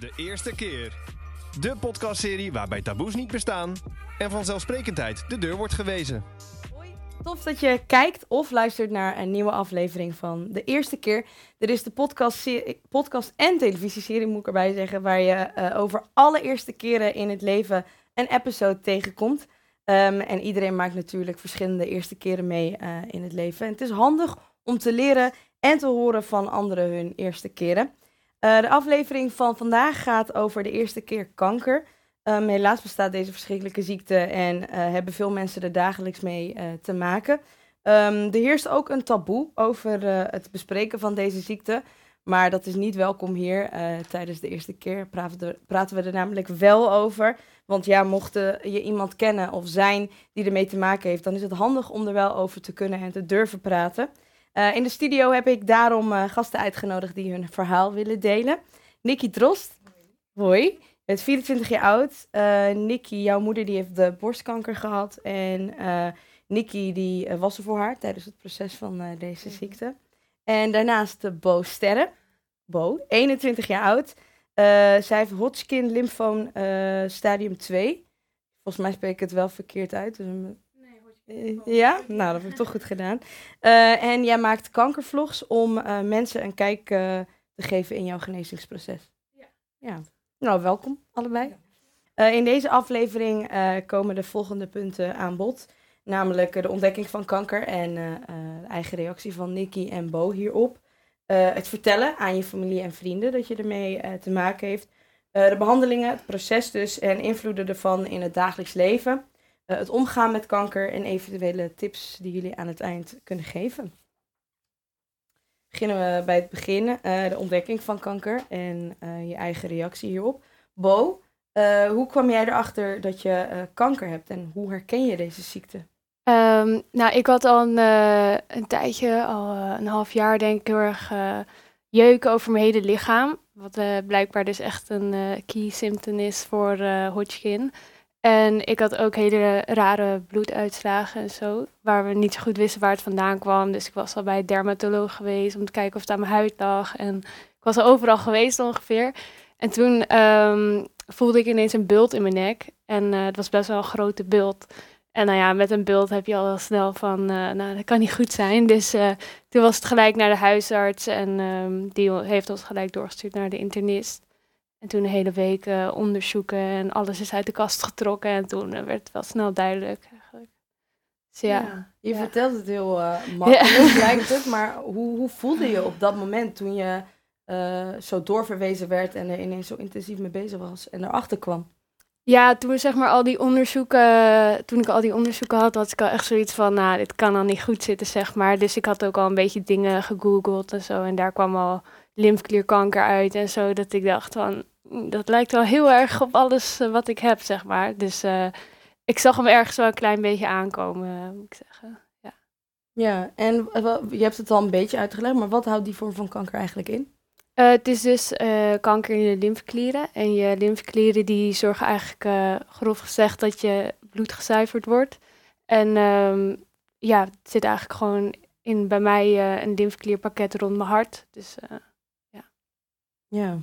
De eerste keer. De podcastserie waarbij taboes niet bestaan en vanzelfsprekendheid de deur wordt gewezen. Tof dat je kijkt of luistert naar een nieuwe aflevering van De Eerste Keer. Dit is de podcast, podcast en televisieserie, moet ik erbij zeggen, waar je eh, over alle eerste keren in het leven een episode tegenkomt. Um, en iedereen maakt natuurlijk verschillende eerste keren mee uh, in het leven. En het is handig om te leren en te horen van anderen hun eerste keren. Uh, de aflevering van vandaag gaat over de eerste keer kanker. Um, helaas bestaat deze verschrikkelijke ziekte en uh, hebben veel mensen er dagelijks mee uh, te maken. Um, er heerst ook een taboe over het bespreken van deze ziekte. Maar dat is niet welkom hier. tijdens de eerste keer praten we er namelijk wel over. Want ja, mocht je iemand kennen of zijn die ermee te maken heeft, dan is het handig om er wel over te kunnen en te durven praten. Uh, in de studio heb ik daarom uh, gasten uitgenodigd die hun verhaal willen delen. Nikki Drost. Hoi. Je bent 24 jaar oud. Uh, Nikki, jouw moeder, die heeft de borstkanker gehad. En Nikki, die was er voor haar tijdens het proces van deze ziekte. En daarnaast Bo Sterren. Bo, 21 jaar oud. zij heeft Hodgkin lymfoom stadium 2. Volgens mij spreek ik het wel verkeerd uit. Dus uh, ja? Nou, dat heb ik toch goed gedaan. Uh, en jij maakt kankervlogs om uh, mensen een kijk te geven in jouw genezingsproces. Ja. ja. Nou, welkom allebei. in deze aflevering komen de volgende punten aan bod. Namelijk de ontdekking van kanker en de eigen reactie van Nikki en Bo hierop. het vertellen aan je familie en vrienden dat je ermee te maken heeft. de behandelingen, het proces dus en invloeden ervan in het dagelijks leven. Uh, het omgaan met kanker en eventuele tips die jullie aan het eind kunnen geven. Beginnen we bij het begin, uh, de ontdekking van kanker en uh, je eigen reactie hierop. Bo, hoe kwam jij erachter dat je kanker hebt en hoe herken je deze ziekte? Um, nou, ik had al een, een tijdje, al een half jaar denk ik, heel erg jeuken over mijn hele lichaam. Wat blijkbaar dus echt een key symptom is voor Hodgkin. En ik had ook hele rare bloeduitslagen en zo, waar we niet zo goed wisten waar het vandaan kwam. Dus ik was al bij een dermatoloog geweest om te kijken of het aan mijn huid lag. En ik was al overal geweest ongeveer. En toen um, voelde ik ineens een bult in mijn nek. En uh, het was best wel een grote bult. En nou ja, met een bult heb je al snel van, uh, nou, dat kan niet goed zijn. Dus uh, toen was het gelijk naar de huisarts en um, die heeft ons gelijk doorgestuurd naar de internist. En toen een hele week uh, onderzoeken en alles is uit de kast getrokken. En toen uh, werd het wel snel duidelijk eigenlijk. Dus ja. ja je ja. vertelt het heel uh, makkelijk, lijkt het. Maar hoe, hoe voelde je op dat moment toen je zo doorverwezen werd en er ineens zo intensief mee bezig was en erachter kwam? Ja, toen zeg maar al die onderzoeken, toen ik al die onderzoeken had, had ik al echt zoiets van, nou, dit kan al niet goed zitten, zeg maar. Dus ik had ook al een beetje dingen gegoogeld en zo. En daar kwam al lymfklierkanker uit en zo. Dat ik dacht van, mm, dat lijkt wel heel erg op alles eh, wat ik heb, zeg maar. Dus uh, ik zag hem ergens wel een klein beetje aankomen, uh, moet ik zeggen. Ja, ja en je hebt het al een beetje uitgelegd, maar wat houdt die vorm van kanker eigenlijk in? het is dus kanker in je lymfeklieren. En je lymfeklieren die zorgen eigenlijk, grof gezegd, dat je bloed gezuiverd wordt. En um, ja, het zit eigenlijk gewoon in bij mij een lymfeklierpakket rond mijn hart. Dus ja,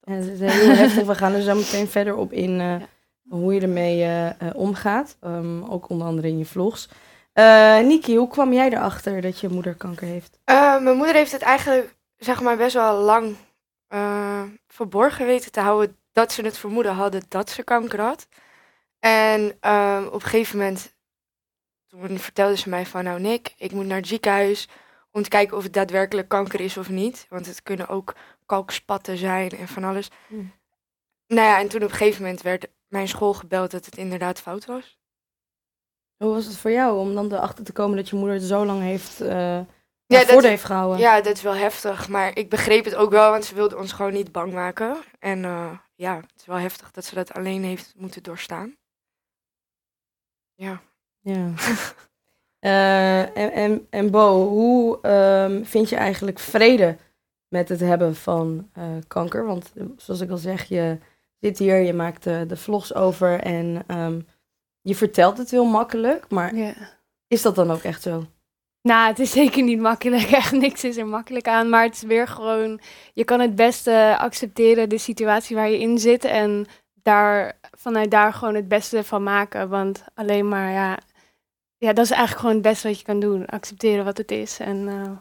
en het is heel heftig. We gaan er zo meteen verder op in uh, hoe je ermee uh, omgaat. Um, ook onder andere in je vlogs. Niki, hoe kwam jij erachter dat je moeder kanker heeft? mijn moeder heeft het eigenlijk, zeg maar, best wel lang verborgen weten te houden dat ze het vermoeden hadden dat ze kanker had. En um, op een gegeven moment, toen vertelde ze mij van, nou Nick, ik moet naar het ziekenhuis om te kijken of het daadwerkelijk kanker is of niet. Want het kunnen ook kalkspatten zijn en van alles. Hmm. Nou ja, en toen op een gegeven moment werd mijn school gebeld dat het inderdaad fout was. Hoe was het voor jou om dan erachter te komen dat je moeder het zo lang heeft, uh, ja, dat, heeft gehouden? Ja, dat is wel heftig. Maar ik begreep het ook wel, want ze wilde ons gewoon niet bang maken. En uh, ja, het is wel heftig dat ze dat alleen heeft moeten doorstaan. Ja. Ja. uh, en, en, en Bo, hoe um, vind je eigenlijk vrede met het hebben van uh, kanker. Want eh, zoals ik al zeg, je zit hier, je maakt de, de vlogs over en um, je vertelt het heel makkelijk. Maar yeah. is dat dan ook echt zo? Nou, het is zeker niet makkelijk. Echt niks is er makkelijk aan. Maar het is weer gewoon, je kan het beste accepteren de situatie waar je in zit. En daar, vanuit daar gewoon het beste van maken. Want alleen maar, ja, ja, dat is eigenlijk gewoon het beste wat je kan doen. Accepteren wat het is. En eh,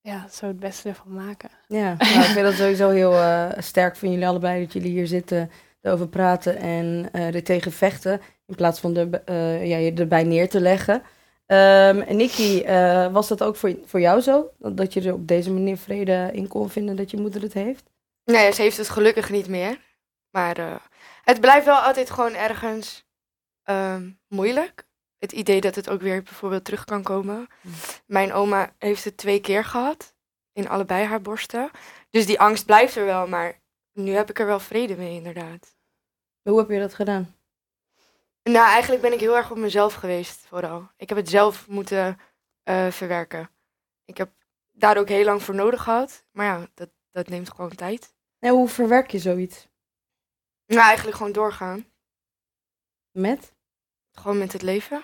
ja, zo het beste ervan maken. Ja, nou, ik vind dat sowieso heel eh, sterk van jullie allebei dat jullie hier zitten, erover praten en eh er tegen vechten. In plaats van er, eh, ja, je erbij neer te leggen. Ehm, en Nikki, eh, was dat ook voor, voor jou zo? Dat, dat je er op deze manier vrede in kon vinden dat je moeder het heeft? Nee, ze heeft het gelukkig niet meer. Maar eh, het blijft wel altijd gewoon ergens ehm, moeilijk. Het idee dat het ook weer bijvoorbeeld terug kan komen. Mm. Mijn oma heeft het twee keer gehad. In allebei haar borsten. Dus die angst blijft er wel. Maar nu heb ik er wel vrede mee, inderdaad. Hoe heb je dat gedaan? Nou, eigenlijk ben ik heel erg op mezelf geweest, vooral. Ik heb het zelf moeten eh, verwerken. Ik heb daar ook heel lang voor nodig gehad. Maar ja, dat, dat neemt gewoon tijd. En hoe verwerk je zoiets? Nou, eigenlijk gewoon doorgaan. Met? Gewoon met het leven.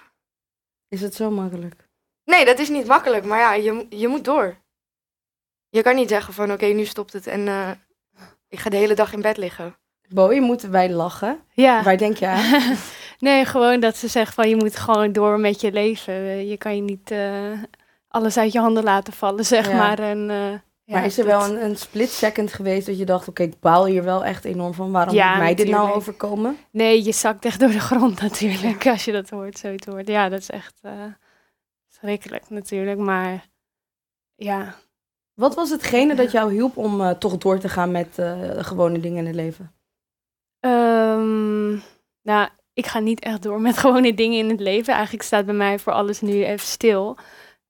Is het zo makkelijk? Nee, dat is niet makkelijk, maar ja, je, je moet door. Je kan niet zeggen van oké, nu stopt het en eh, ik ga de hele dag in bed liggen. Boy, moeten wij lachen? Ja. Waar denk je aan? nee, gewoon dat ze zegt van je moet gewoon door met je leven. Je kan je niet eh, alles uit je handen laten vallen, zeg Ja. maar. En, eh, maar is er dat- wel een, een split second geweest dat je dacht, oké, ik baal hier wel echt enorm van. Waarom Ja, moet mij dit nou overkomen? Nee, je zakt echt door de grond natuurlijk, als je dat hoort, zoiets hoort. Ja, dat is echt eh, schrikkelijk natuurlijk, maar ja. Wat was hetgene dat jou hielp om eh, toch door te gaan met eh, gewone dingen in het leven? Ehm, nou, ik ga niet echt door met gewone dingen in het leven. Eigenlijk staat bij mij voor alles nu even stil.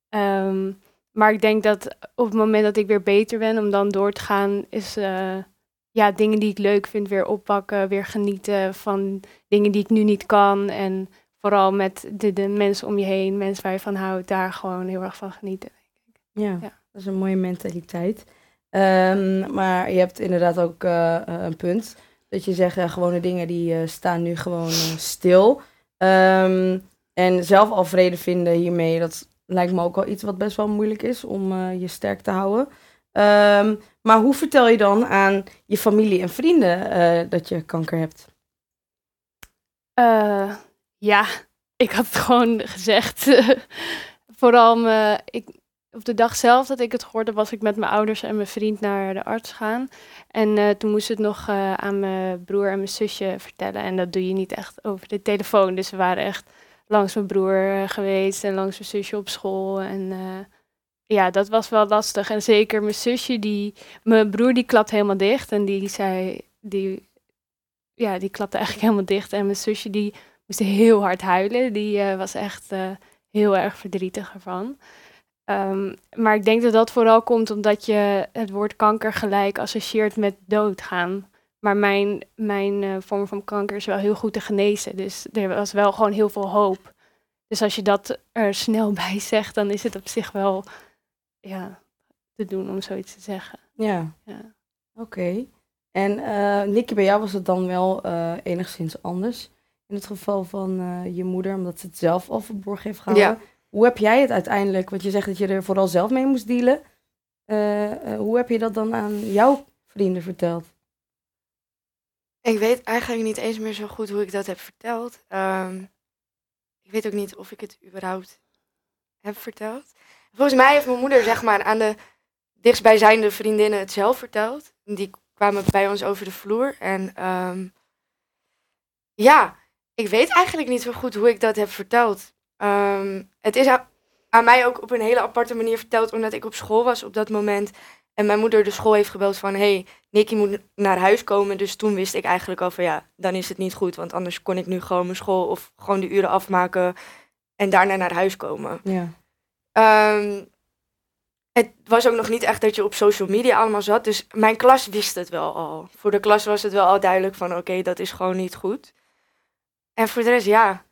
Ehm, maar ik denk dat op het moment dat ik weer beter ben, om dan door te gaan, is eh, ja, dingen die ik leuk vind weer oppakken, weer genieten van dingen die ik nu niet kan. En vooral met de, de mensen om je heen, mensen waar je van houdt, daar gewoon heel erg van genieten. Ja, Ja. dat is een mooie mentaliteit. Ehm, maar je hebt inderdaad ook eh, eh, een punt. Dat je zegt, gewone dingen die staan nu gewoon stil. Ehm, en zelf al vrede vinden hiermee, dat lijkt me ook wel iets wat best wel moeilijk is om eh, je sterk te houden. Ehm, maar hoe vertel je dan aan je familie en vrienden eh, dat je kanker hebt? Eh, ja, ik had het gewoon gezegd. Vooral me, ik, op de dag zelf dat ik het hoorde, was ik met mijn ouders en mijn vriend naar de arts gaan. En toen moest ik het nog aan mijn broer en mijn zusje vertellen. En dat doe je niet echt over de telefoon. Dus we waren echt langs mijn broer eh, geweest en langs mijn zusje op school. En eh, ja, dat was wel lastig. En zeker mijn zusje, die, mijn broer die klapt helemaal dicht. En die zei, die, ja, die klapte eigenlijk helemaal dicht. En mijn zusje die moest heel hard huilen. Die eh, was echt heel erg verdrietig ervan. Ehm, maar ik denk dat dat vooral komt omdat je het woord kanker gelijk associeert met doodgaan. Maar mijn, mijn eh, vorm van kanker is wel heel goed te genezen. Dus er was wel gewoon heel veel hoop. Dus als je dat er snel bij zegt, dan is het op zich wel ja, te doen om zoiets te zeggen. Ja, Ja. oké. En eh Nicky, bij jou was het dan wel eh, enigszins anders. In het geval van je moeder, omdat ze het zelf al verborgen heeft gehouden. Ja. Hoe heb jij het uiteindelijk, want je zegt dat je er vooral zelf mee moest dealen. Hoe heb je dat dan aan jouw vrienden verteld? Ik weet eigenlijk niet eens meer zo goed hoe ik dat heb verteld. Ehm, ik weet ook niet of ik het überhaupt heb verteld. Volgens mij heeft mijn moeder zeg maar aan de dichtstbijzijnde vriendinnen het zelf verteld. Die kwamen bij ons over de vloer. En ehm, ja, ik weet eigenlijk niet zo goed hoe ik dat heb verteld. Ehm, het is aan, aan mij ook op een hele aparte manier verteld, omdat ik op school was op dat moment. En mijn moeder de school heeft gebeld van, hey, Nicky moet naar huis komen. Dus toen wist ik eigenlijk al van, ja, dan is het niet goed. Want anders kon ik nu gewoon mijn school of gewoon de uren afmaken en daarna naar huis komen. Ja. Ehm, het was ook nog niet echt dat je op social media allemaal zat. Dus mijn klas wist het wel al. Voor de klas was het wel al duidelijk van oké, dat is gewoon niet goed. En voor de rest, ja.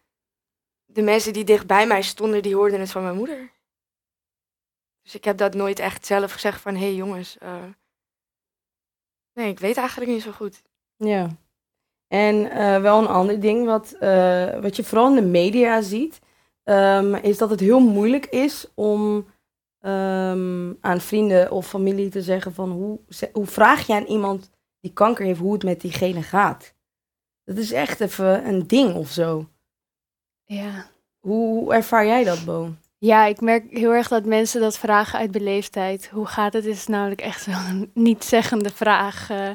De mensen die dicht bij mij stonden, die hoorden het van mijn moeder. Dus ik heb dat nooit echt zelf gezegd van hé hey, jongens. eh, nee, ik weet eigenlijk niet zo goed. Ja. En eh, wel een ander ding wat, eh, wat je vooral in de media ziet. ehm, is dat het heel moeilijk is om ehm, aan vrienden of familie te zeggen van hoe, hoe vraag je aan iemand die kanker heeft hoe het met diegene gaat. Dat is echt even een ding of zo. Ja. Hoe, ervaar jij dat, Bo? Ja, ik merk heel erg dat mensen dat vragen uit beleefdheid. Hoe gaat het? Is namelijk echt zo'n niet-zeggende vraag. Eh,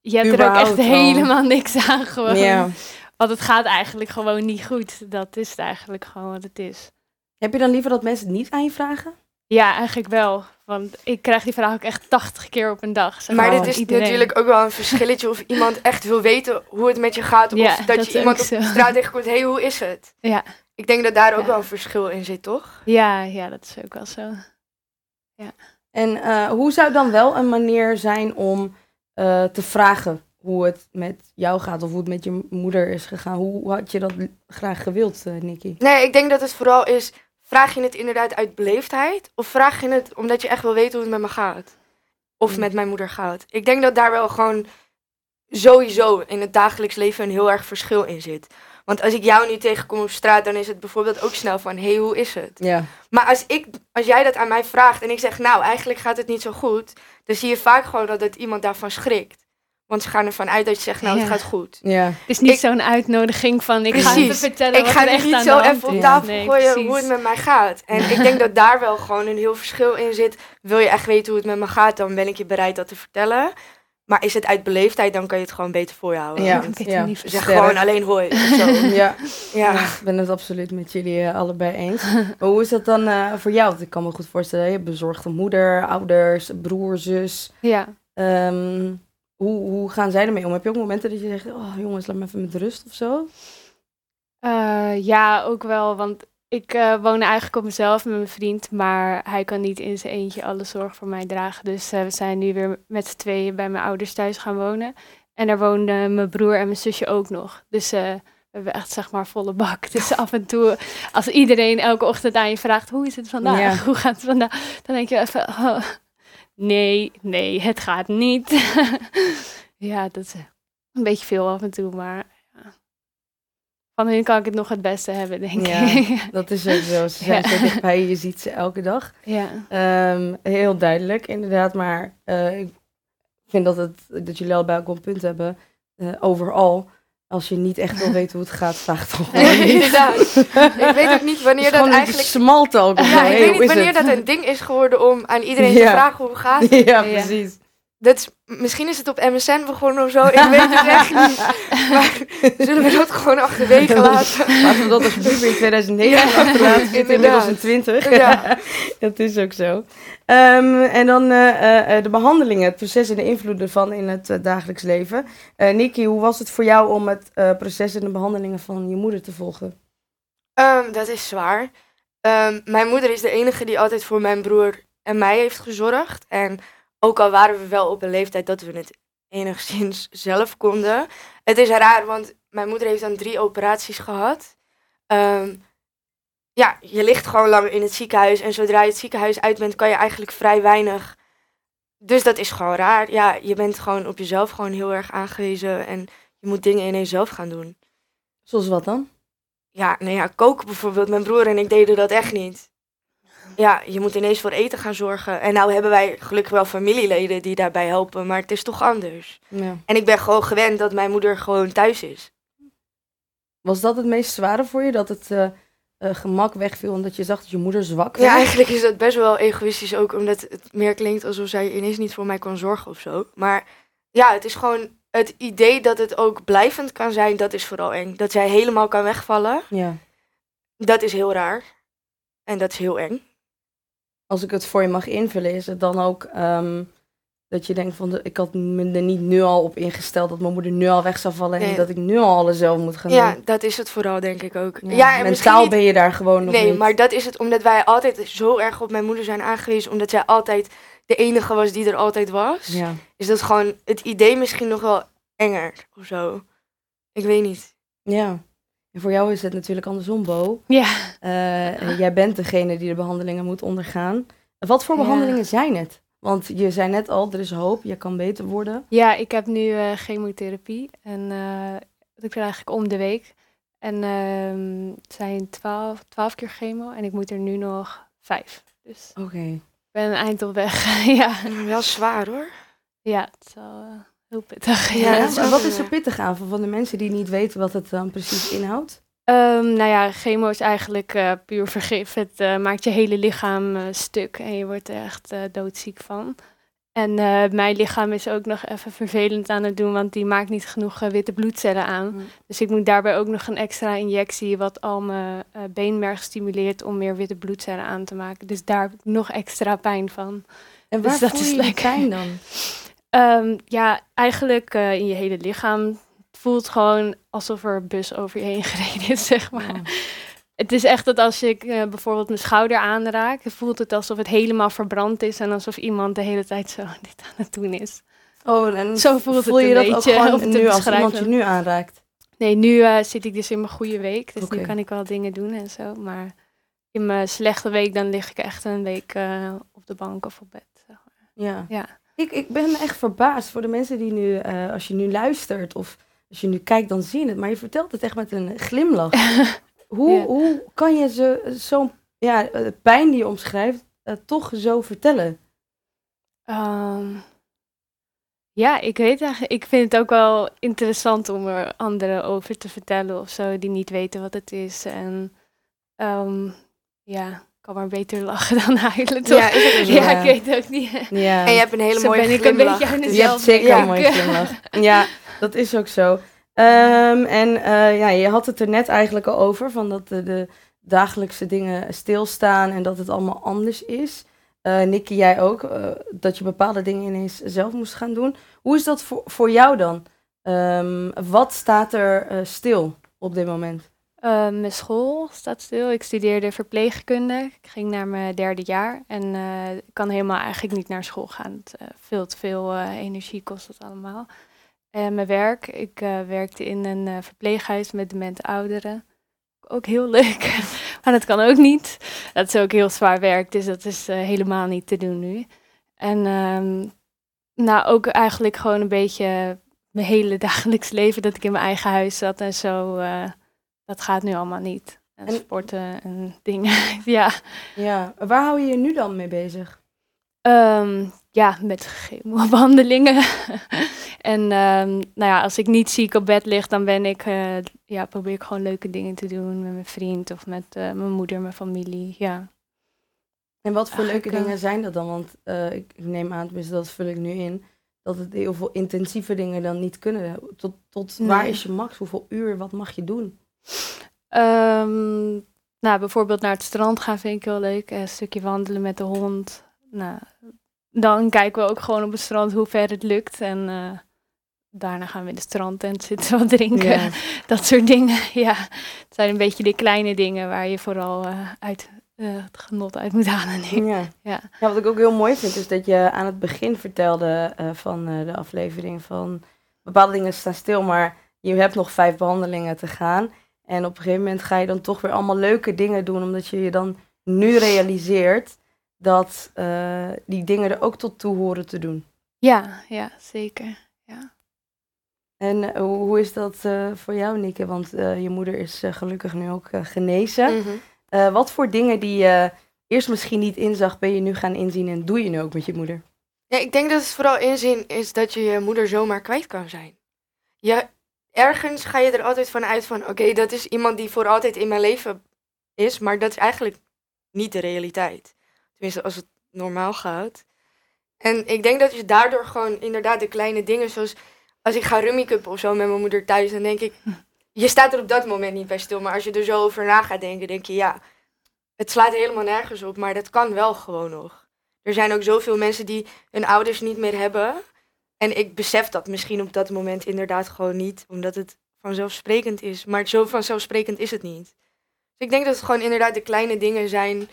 je hebt er ook echt al. helemaal niks aan gewoon. Want het gaat eigenlijk gewoon niet goed. Dat is het eigenlijk gewoon wat het is. Heb je dan liever dat mensen het niet aan je vragen? Ja, eigenlijk wel. Want ik krijg die vraag ook echt 80 keer op een dag. zeg Maar dit is iedereen. natuurlijk ook wel een verschilletje of iemand echt wil weten hoe het met je gaat. Of Ja, dat, dat je iemand op zo. straat tegenkomt, hé, hey, hoe is het? Ja. Ik denk dat daar ook Ja. wel een verschil in zit, toch? Ja, ja, dat is ook wel zo. En eh, hoe zou dan wel een manier zijn om eh, te vragen hoe het met jou gaat of hoe het met je moeder is gegaan? Hoe had je dat graag gewild, eh Nicky? Nee, ik denk dat het vooral is, vraag je het inderdaad uit beleefdheid? Of vraag je het omdat je echt wil weten hoe het met me gaat? Of Hmm. met mijn moeder gaat? Ik denk dat daar wel gewoon sowieso in het dagelijks leven een heel erg verschil in zit. Want als ik jou nu tegenkom op straat, dan is het bijvoorbeeld ook snel van, hé, hey, hoe is het? Ja. Maar als, ik, als jij dat aan mij vraagt en ik zeg, nou, eigenlijk gaat het niet zo goed, dan zie je vaak gewoon dat het iemand daarvan schrikt. Want ze gaan ervan uit dat je zegt, nou, het Ja. gaat goed. Ja. Het is niet Ik- zo'n uitnodiging van ik ga Precies. even vertellen Ik wat ga er nu echt niet aan zo de hand even op tafel Nee, gooien precies. hoe het met mij gaat. En ik denk dat daar wel gewoon een heel verschil in zit. Wil je echt weten hoe het met me gaat, dan ben ik je bereid dat te vertellen. Maar is het uit beleefdheid, dan kan je het gewoon beter voor je houden. Ja. Ik niet Zeg Sterk. gewoon alleen hoi. zo. Ja. Ja. Ja, ik ben het absoluut met jullie eh, allebei eens. Maar hoe is dat dan eh, voor jou? Want ik kan me goed voorstellen, je hebt bezorgde moeder, ouders, broer, zus. Ja. Ehm, hoe, hoe gaan zij ermee om? Heb je ook momenten dat je zegt, oh jongens, laat me even met rust of zo? Eh, ja, ook wel, want ik eh, woon eigenlijk op mezelf met mijn vriend, maar hij kan niet in zijn eentje alle zorg voor mij dragen. Dus eh, we zijn nu weer met z'n tweeën bij mijn ouders thuis gaan wonen. En daar woonden mijn broer en mijn zusje ook nog. Dus eh, we hebben echt zeg maar volle bak. Dus af en toe, als iedereen elke ochtend aan je vraagt, hoe is het vandaag? Ja. Hoe gaat het vandaag? Dan denk je even, oh, nee, nee, het gaat niet. ja, dat is een beetje veel af en toe, maar. Van hun kan ik het nog het beste hebben, denk Ja. ik. Dat is ook zo. Ze zijn zo dichtbij je, je ziet ze elke dag. ja. Ehm, heel duidelijk, inderdaad. Maar eh, ik vind dat, het, dat jullie ook wel een punt hebben. Eh, overal, als je niet echt wil weten hoe het gaat, vraag toch niet. Inderdaad. Ik weet ook niet wanneer dat eigenlijk... Of zo. Ja, ik weet niet wanneer dat een ding is geworden om aan iedereen te Ja. vragen hoe het gaat. Ja, precies. Dat is, misschien is het op MSN begonnen of zo, ik weet het echt niet. Maar zullen we dat gewoon achterwege laten? Laten we dat alsjeblieft in 2009 Ja, achterlaten. Inmiddels in inderdaad. 20. Ja. dat is ook zo. Ehm, en dan eh, eh, eh, de behandelingen, het proces en de invloeden van in het dagelijks leven. Nikki, hoe was het voor jou om het proces en de behandelingen van je moeder te volgen? Ehm, dat is zwaar. Ehm, mijn moeder is de enige die altijd voor mijn broer en mij heeft gezorgd. En ook al waren we wel op een leeftijd dat we het enigszins zelf konden. Het is raar, want mijn moeder heeft dan drie operaties gehad. Ehm, ja, je ligt gewoon lang in het ziekenhuis. En zodra je het ziekenhuis uit bent, kan je eigenlijk vrij weinig. Dus dat is gewoon raar. Ja, je bent gewoon op jezelf gewoon heel erg aangewezen. En je moet dingen ineens zelf gaan doen. Zoals wat dan? Ja, nou ja, koken bijvoorbeeld. Mijn broer en ik deden dat echt niet. Ja, je moet ineens voor eten gaan zorgen. En nou hebben wij gelukkig wel familieleden die daarbij helpen, maar het is toch anders. Ja. En ik ben gewoon gewend dat mijn moeder gewoon thuis is. Was dat het meest zware voor je? Dat het eh, eh, gemak wegviel omdat je zag dat je moeder zwak werd? Ja, eigenlijk is dat best wel egoïstisch ook, omdat het meer klinkt alsof zij ineens niet voor mij kon zorgen of zo. Maar ja, het is gewoon het idee dat het ook blijvend kan zijn, dat is vooral eng. Dat zij helemaal kan wegvallen, Ja. dat is heel raar. En dat is heel eng. Als ik het voor je mag invullen, is het dan ook ehm, dat je denkt van, ik had me er niet nu al op ingesteld dat mijn moeder nu al weg zou vallen en Nee. dat ik nu al alles zelf moet gaan Ja, doen. dat is het vooral, denk ik ook. Ja, Ja, Mentaal niet- ben je daar gewoon nog Nee, niet. maar dat is het omdat wij altijd zo erg op mijn moeder zijn aangewezen, omdat zij altijd de enige was die er altijd was. Ja. Is dat gewoon het idee misschien nog wel enger of zo. Ik weet niet. ja. En voor jou is het natuurlijk andersom, Bo. Ja. Eh, jij bent degene die de behandelingen moet ondergaan. Wat voor Ja. behandelingen zijn het? Want je zei net al, er is hoop, je kan beter worden. Ja, ik heb nu eh, chemotherapie en eh, dat krijg ik om de week. En ehm, het zijn twaalf, twaalf keer chemo en ik moet er nu nog vijf. Dus Oké. ik ben een eind op weg. ja. Wel zwaar hoor. ja, het eh, heel pittig. Ja, is en wat is er pittig aan voor van de mensen die niet weten wat het dan precies inhoudt? Ehm, nou ja, chemo is eigenlijk eh, puur vergif. Het eh, maakt je hele lichaam eh, stuk en je wordt er echt eh, doodziek van. En eh, mijn lichaam is ook nog even vervelend aan het doen, want die maakt niet genoeg eh, witte bloedcellen aan. Mm. Dus ik moet daarbij ook nog een extra injectie, wat al mijn eh, beenmerg stimuleert om meer witte bloedcellen aan te maken. Dus daar heb ik nog extra pijn van. En Dus waar dat voel is je lekker. pijn dan? Ehm, ja, eigenlijk eh, in je hele lichaam. Het voelt gewoon alsof er een bus over je heen gereden is, zeg maar. Oh. Het is echt dat als ik eh, bijvoorbeeld mijn schouder aanraak, voelt het alsof het helemaal verbrand is en alsof iemand de hele tijd zo dit aan het doen is. Oh, en Zo voelt het voel je een dat beetje, ook gewoon nu als iemand je nu aanraakt? Nee, nu eh, zit ik dus in mijn goede week, dus nu kan ik wel dingen doen en zo. Maar in mijn slechte week, dan lig ik echt een week op de bank of op bed. zeg maar. Ja. Ja. Ik, ik ben echt verbaasd voor de mensen die nu, eh, als je nu luistert of als je nu kijkt, dan zie je het. Maar je vertelt het echt met een glimlach. hoe, Ja. hoe kan je ze- zo'n ja, eh, pijn die je omschrijft, eh, toch zo vertellen? Ehm, ja, ik weet eigenlijk, ik vind het ook wel interessant om er anderen over te vertellen of zo, die niet weten wat het is. En ehm, ja, kan maar beter lachen dan huilen, toch? Ja, ik weet ook niet. Ja. En je hebt een hele Zo mooie ben ik een glimlach. beetje aan het dus- Je hebt zeker Ja. een mooie glimlach. Ja, dat is ook zo. Ehm, en eh, ja, je had het er net eigenlijk al over, van dat de, de dagelijkse dingen stilstaan en dat het allemaal anders is. Eh Nicky, jij ook, eh, dat je bepaalde dingen ineens zelf moest gaan doen. Hoe is dat voor, voor jou dan? Ehm, wat staat er eh, stil op dit moment? Eh, mijn school staat stil. Ik studeerde verpleegkunde. Ik ging naar mijn derde jaar. En ik kan helemaal eigenlijk niet naar school gaan. Het, eh, veel te veel energie kost dat allemaal. En mijn werk. Ik werkte in een verpleeghuis met demente ouderen. Ook heel leuk. maar dat kan ook niet. Dat is ook heel zwaar werk. Dus dat is helemaal niet te doen nu. En ehm, nou, ook eigenlijk gewoon een beetje mijn hele dagelijks leven. Dat ik in mijn eigen huis zat en zo. Dat gaat nu allemaal niet. En, En- sporten en dingen. ja. Ja, waar hou je je nu dan mee bezig? Ehm, ja, met chemobehandelingen. en ehm, nou ja, als ik niet ziek op bed lig, dan ben ik, eh, ja, probeer ik gewoon leuke dingen te doen met mijn vriend of met eh, mijn moeder, mijn familie. Ja. En wat voor leuke Eigenlijk, eh, dingen zijn dat dan? Want ik, ik neem aan, tenminste dat vul ik nu in, dat het heel veel intensieve dingen dan niet kunnen. Tot, tot waar is je max? Hoeveel uur? Wat mag je doen? Ehm, nou, bijvoorbeeld naar het strand gaan vind ik heel leuk. Een stukje wandelen met de hond. Nou, dan kijken we ook gewoon op het strand hoe ver het lukt. En eh, daarna gaan we in de strandtent zitten wat drinken. Ja. Dat soort dingen. Ja, het zijn een beetje de kleine dingen waar je vooral eh, uit, eh, het genot uit moet halen. denk. Ja. Ja. Ja, wat ik ook heel mooi vind, is dat je aan het begin vertelde eh, van eh, de aflevering van bepaalde dingen staan stil, maar je hebt nog vijf behandelingen te gaan. En op een gegeven moment ga je dan toch weer allemaal leuke dingen doen, omdat je je dan nu realiseert dat eh, die dingen er ook tot toe horen te doen. Ja, ja, zeker. En eh, hoe, hoe is dat eh, voor jou, Nikke? Want eh, je moeder is gelukkig nu ook genezen. Mhm. Eh, wat voor dingen die je eerst misschien niet inzag, ben je nu gaan inzien en doe je nu ook met je moeder? Ja, ik denk dat het vooral inzien is dat je je moeder zomaar kwijt kan zijn. Je, ergens ga je er altijd van uit van, oké, dat is iemand die voor altijd in mijn leven is, maar dat is eigenlijk niet de realiteit. Tenminste, als het normaal gaat. En ik denk dat je daardoor gewoon inderdaad de kleine dingen, zoals als ik ga rummikuppen of zo met mijn moeder thuis, dan denk ik, je staat er op dat moment niet bij stil, maar als je er zo over na gaat denken, denk je, ja, het slaat helemaal nergens op, maar dat kan wel gewoon nog. Er zijn ook zoveel mensen die hun ouders niet meer hebben. En ik besef dat misschien op dat moment inderdaad gewoon niet, omdat het vanzelfsprekend is. Maar zo vanzelfsprekend is het niet. Dus ik denk dat het gewoon inderdaad de kleine dingen zijn.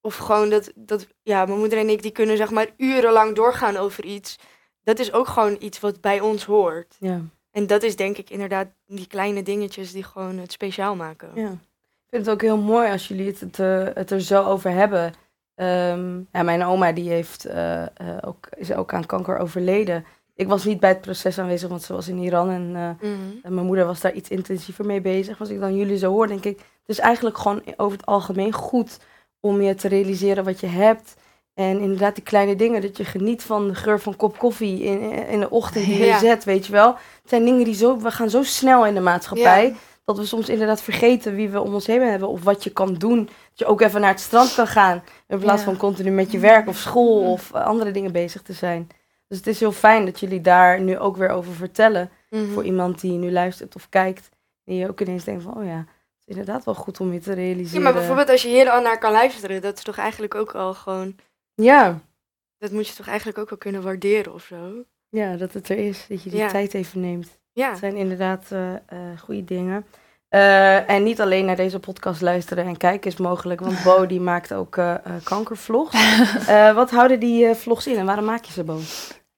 Of gewoon dat, dat ja, mijn moeder en ik die kunnen zeg maar urenlang doorgaan over iets. Dat is ook gewoon iets wat bij ons hoort. Ja. En dat is denk ik inderdaad die kleine dingetjes die gewoon het speciaal maken. Ja. Ik vind het ook heel mooi als jullie het, het, eh, het er zo over hebben. Ehm, ja, mijn oma die heeft, eh, eh, ook, is ook aan kanker overleden. Ik was niet bij het proces aanwezig, want ze was in Iran en, eh, Mhm. en mijn moeder was daar iets intensiever mee bezig. Als ik dan jullie zo hoor, denk ik, het is eigenlijk gewoon over het algemeen goed om je te realiseren wat je hebt. En inderdaad die kleine dingen, dat je geniet van de geur van kop koffie in, in de ochtend die je Ja. zet, weet je wel. Het zijn dingen die zo, we gaan zo snel in de maatschappij, Ja. dat we soms inderdaad vergeten wie we om ons heen hebben of wat je kan doen. Dat je ook even naar het strand kan gaan, in plaats Ja. van continu met je werk of school of eh, andere dingen bezig te zijn. Dus het is heel fijn dat jullie daar nu ook weer over vertellen Mhm. voor iemand die nu luistert of kijkt. En je ook ineens denkt van, oh ja, het is inderdaad wel goed om je te Ja, realiseren. maar bijvoorbeeld als je hier al naar kan luisteren, dat is toch eigenlijk ook al gewoon... Ja, Dat moet je toch eigenlijk ook wel kunnen waarderen of zo? ja, dat het er is. Dat je die Ja. tijd even neemt. Ja. Het zijn inderdaad eh eh, goede dingen. Eh, en niet alleen naar deze podcast luisteren en kijken is mogelijk, want Bo die maakt ook eh, kankervlogs. Wat houden die vlogs in en waarom maak je ze, Bo?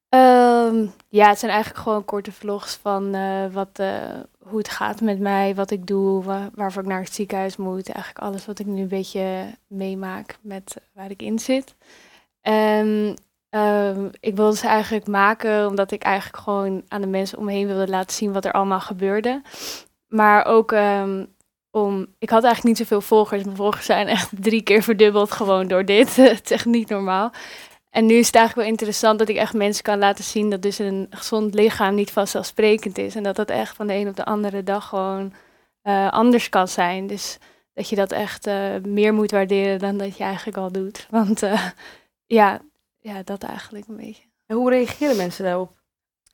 Ehm, ja, het zijn eigenlijk gewoon korte vlogs van wat, hoe het gaat met mij, wat ik doe, wa- waarvoor ik naar het ziekenhuis moet. Eigenlijk alles wat ik nu een beetje meemaak met waar ik in zit. En ehm, ik wilde ze eigenlijk maken omdat ik eigenlijk gewoon aan de mensen omheen wilde laten zien wat er allemaal gebeurde. Maar ook ehm, om, ik had eigenlijk niet zoveel volgers. Mijn volgers zijn echt drie keer verdubbeld gewoon door dit. het is echt niet normaal. En nu is het eigenlijk wel interessant dat ik echt mensen kan laten zien dat dus een gezond lichaam niet vanzelfsprekend is. En dat dat echt van de een op de andere dag gewoon eh, anders kan zijn. Dus dat je dat echt eh, meer moet waarderen dan dat je eigenlijk al doet. Want eh, ja, ja, dat eigenlijk een beetje. Hoe reageren mensen daarop?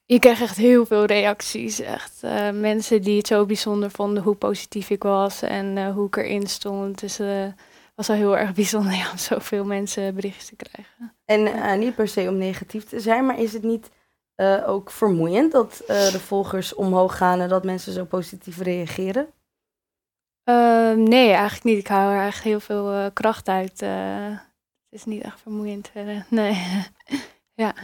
Ik kreeg echt heel veel reacties. Echt eh, mensen die het zo bijzonder vonden hoe positief ik was en eh, hoe ik erin stond. Dus het was wel heel erg bijzonder ja, om zoveel mensen berichtjes te krijgen. En eh, niet per se om negatief te zijn, maar is het niet eh, ook vermoeiend dat eh, de volgers omhoog gaan en dat mensen zo positief reageren? Ehm, nee, eigenlijk niet. Ik hou er echt heel veel eh, kracht uit. eh. het is niet echt vermoeiend. Nee. Ja.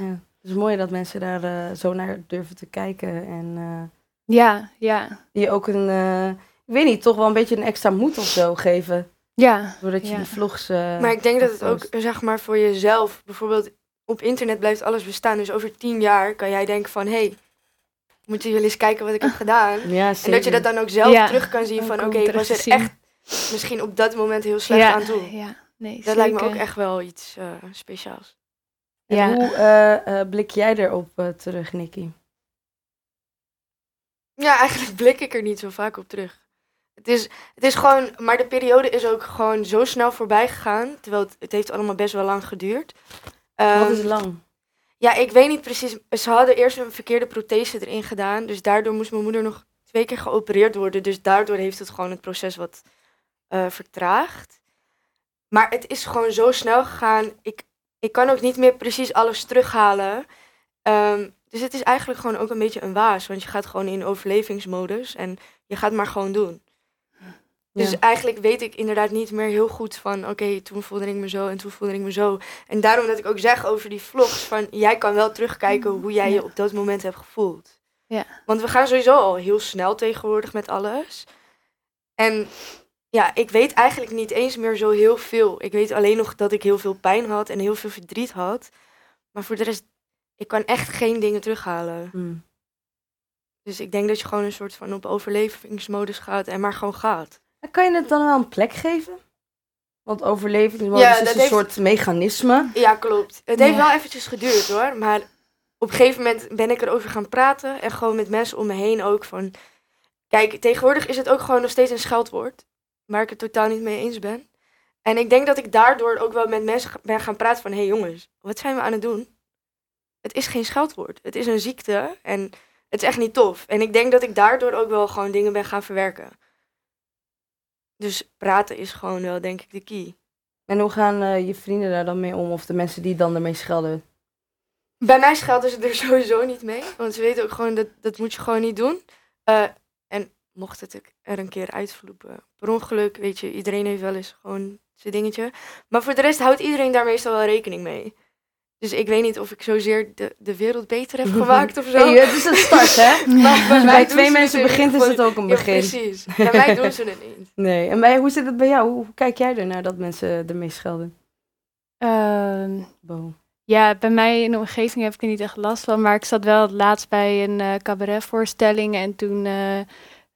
Het is mooi dat mensen daar eh, zo naar durven te kijken en eh, ja, ja, die ook een, eh, ik weet niet, toch wel een beetje een extra moed of zo geven. ja. Doordat je Ja. die vlogs. eh, Maar ik denk dat het ook, zeg maar, voor jezelf, bijvoorbeeld op internet blijft alles bestaan. Dus over tien jaar kan jij denken van, hé, hey, moeten jullie eens kijken wat ik heb gedaan? Ja, En dat je dat dan ook zelf Ja, terug kan zien van, oké, ik terug was er echt misschien op dat moment heel slecht ja, aan toe. Ja, nee, Dat lijkt me ook echt wel iets eh, speciaals. En Ja. hoe eh, eh, blik jij erop eh, terug, Nicky? Ja, eigenlijk blik ik er niet zo vaak op terug. Het is, het is gewoon, maar de periode is ook gewoon zo snel voorbij gegaan. Terwijl het, het heeft allemaal best wel lang geduurd. Wat Ehm, is lang? Ja, ik weet niet precies. Ze hadden eerst een verkeerde prothese erin gedaan. Dus daardoor moest mijn moeder nog twee keer geopereerd worden. Dus daardoor heeft het gewoon het proces wat eh, vertraagd. Maar het is gewoon zo snel gegaan. Ik, ik kan ook niet meer precies alles terughalen. Ehm, dus het is eigenlijk gewoon ook een beetje een waas. Want je gaat gewoon in overlevingsmodus. En je gaat maar gewoon doen. Dus eigenlijk weet ik inderdaad niet meer heel goed van, oké, toen voelde ik me zo en toen voelde ik me zo. En daarom dat ik ook zeg over die vlogs, van jij kan wel terugkijken hoe jij je op dat moment hebt gevoeld. Ja. Want we gaan sowieso al heel snel tegenwoordig met alles. En ja, ik weet eigenlijk niet eens meer zo heel veel. Ik weet alleen nog dat ik heel veel pijn had en heel veel verdriet had. Maar voor de rest, ik kan echt geen dingen terughalen. Hm. Dus ik denk dat je gewoon een soort van op overlevingsmodus gaat en maar gewoon gaat. En Kan je het dan wel een plek geven? Want overlevingsmodus Ja, is een heeft- soort mechanisme. Ja, klopt. Het heeft wel eventjes geduurd hoor. Maar op een gegeven moment ben ik erover gaan praten. En gewoon met mensen om me heen ook. Van, kijk, tegenwoordig is het ook gewoon nog steeds een scheldwoord. Waar ik het totaal niet mee eens ben. En ik denk dat ik daardoor ook wel met mensen ben gaan praten van... Hé hey jongens, wat zijn we aan het doen? Het is geen scheldwoord. Het is een ziekte. En het is echt niet tof. En ik denk dat ik daardoor ook wel gewoon dingen ben gaan verwerken. Dus praten is gewoon wel, denk ik, de key. En hoe gaan eh, je vrienden daar dan mee om? Of de mensen die dan ermee schelden? Bij mij schelden ze er sowieso niet mee. Want ze weten ook gewoon dat dat moet je gewoon niet doen. Eh, mocht het er een keer uitvloepen. Per ongeluk, weet je, iedereen heeft wel eens gewoon zijn dingetje. Maar voor de rest houdt iedereen daar meestal wel rekening mee. Dus ik weet niet of ik zozeer de, de wereld beter heb gemaakt of zo. Hey, het is een start, hè? Maar bij twee mensen begint, is het ook een Ja, begin. precies. Bij mij doen ze het niet. Nee. En bij, hoe zit het bij jou? Hoe, hoe kijk jij ernaar dat mensen ermee schelden? Ehm, Bo. Ja, bij mij in de omgeving heb ik er niet echt last van. Maar ik zat wel laatst bij een eh, cabaretvoorstelling. En toen eh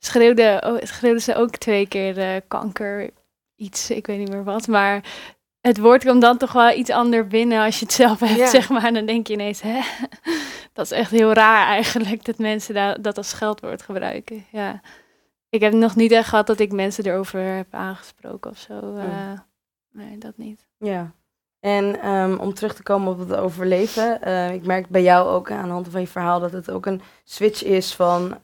schreeuwde, oh, schreeuwde ze ook twee keer eh, kanker. Iets, ik weet niet meer wat. Maar het woord komt dan toch wel iets anders binnen als je het zelf hebt, Ja. zeg maar. Dan denk je ineens, hè? Dat is echt heel raar eigenlijk, dat mensen da- dat als scheldwoord gebruiken. Ja. Ik heb nog niet echt gehad dat ik mensen erover heb aangesproken of zo. eh. nee, dat niet. Ja. En ehm, om terug te komen op het overleven. eh, ik merk bij jou ook aan de hand van je verhaal dat het ook een switch is van